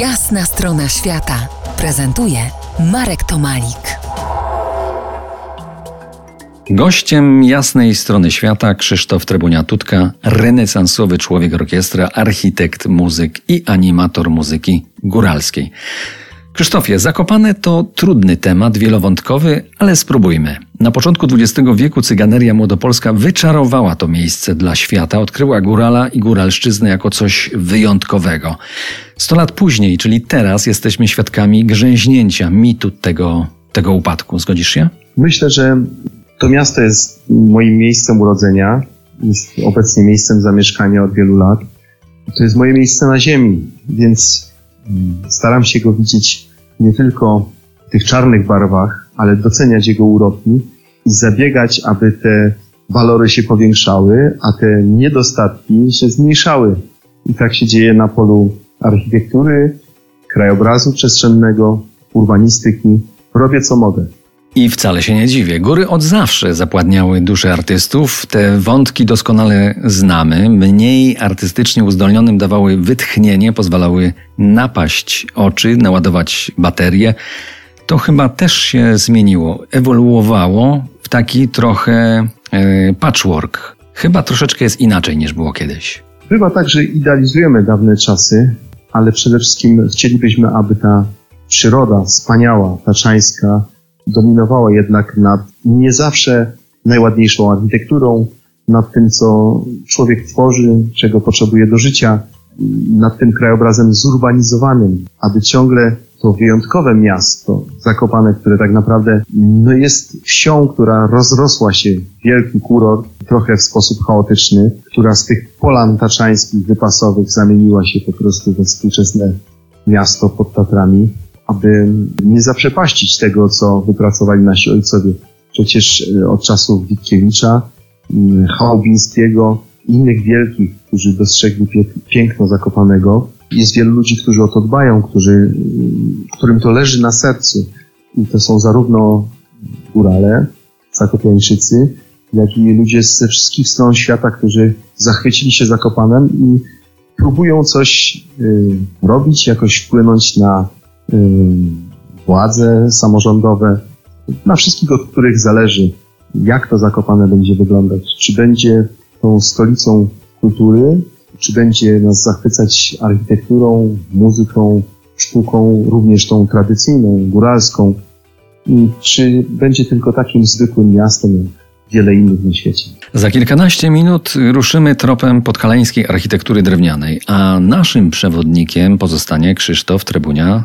Jasna strona świata prezentuje Marek Tomalik. Gościem jasnej strony świata Krzysztof Trybunia-Tutka, renesansowy człowiek orkiestra, architekt muzyk i animator muzyki góralskiej. Krzysztofie, Zakopane to trudny temat, wielowątkowy, ale spróbujmy. Na początku XX wieku cyganeria młodopolska wyczarowała to miejsce dla świata, odkryła górala i góralszczyznę jako coś wyjątkowego. Sto lat później, czyli teraz, jesteśmy świadkami grzęźnięcia mitu tego, tego upadku. Zgodzisz się? Myślę, że to miasto jest moim miejscem urodzenia, jest obecnie miejscem zamieszkania od wielu lat. To jest moje miejsce na ziemi, więc staram się go widzieć nie tylko w tych czarnych barwach, ale doceniać jego uroki i zabiegać, aby te walory się powiększały, a te niedostatki się zmniejszały. I tak się dzieje na polu architektury, krajobrazu przestrzennego, urbanistyki. Robię co mogę. I wcale się nie dziwię. Góry od zawsze zapładniały duszę artystów. Te wątki doskonale znamy. Mniej artystycznie uzdolnionym dawały wytchnienie, pozwalały napaść oczy, naładować baterie. To chyba też się zmieniło, ewoluowało w taki trochę e, patchwork. Chyba troszeczkę jest inaczej niż było kiedyś. Bywa tak, że idealizujemy dawne czasy, ale przede wszystkim chcielibyśmy, aby ta przyroda wspaniała, taczańska, dominowała jednak nad nie zawsze najładniejszą architekturą, nad tym, co człowiek tworzy, czego potrzebuje do życia, nad tym krajobrazem zurbanizowanym, aby ciągle to wyjątkowe miasto, Zakopane, które tak naprawdę no jest wsią, która rozrosła się wielki kurort, trochę w sposób chaotyczny, która z tych polan taczańskich, wypasowych zamieniła się po prostu we współczesne miasto pod Tatrami aby nie zaprzepaścić tego, co wypracowali nasi ojcowie. Przecież e, od czasów Witkiewicza, mm, Chałubińskiego, innych wielkich, którzy dostrzegli piękno Zakopanego, jest wielu ludzi, którzy o to dbają, którzy, mm, którym to leży na sercu. I to są zarówno górale, zakopiańczycy, jak i ludzie ze wszystkich stron świata, którzy zachwycili się Zakopanem i próbują coś y, robić, jakoś wpłynąć na władze samorządowe, na wszystkich, od których zależy, jak to Zakopane będzie wyglądać. Czy będzie tą stolicą kultury, czy będzie nas zachwycać architekturą, muzyką, sztuką, również tą tradycyjną, góralską, czy będzie tylko takim zwykłym miastem, jak wiele innych na świecie. Za kilkanaście minut ruszymy tropem podhalańskiej architektury drewnianej, a naszym przewodnikiem pozostanie Krzysztof Trybunia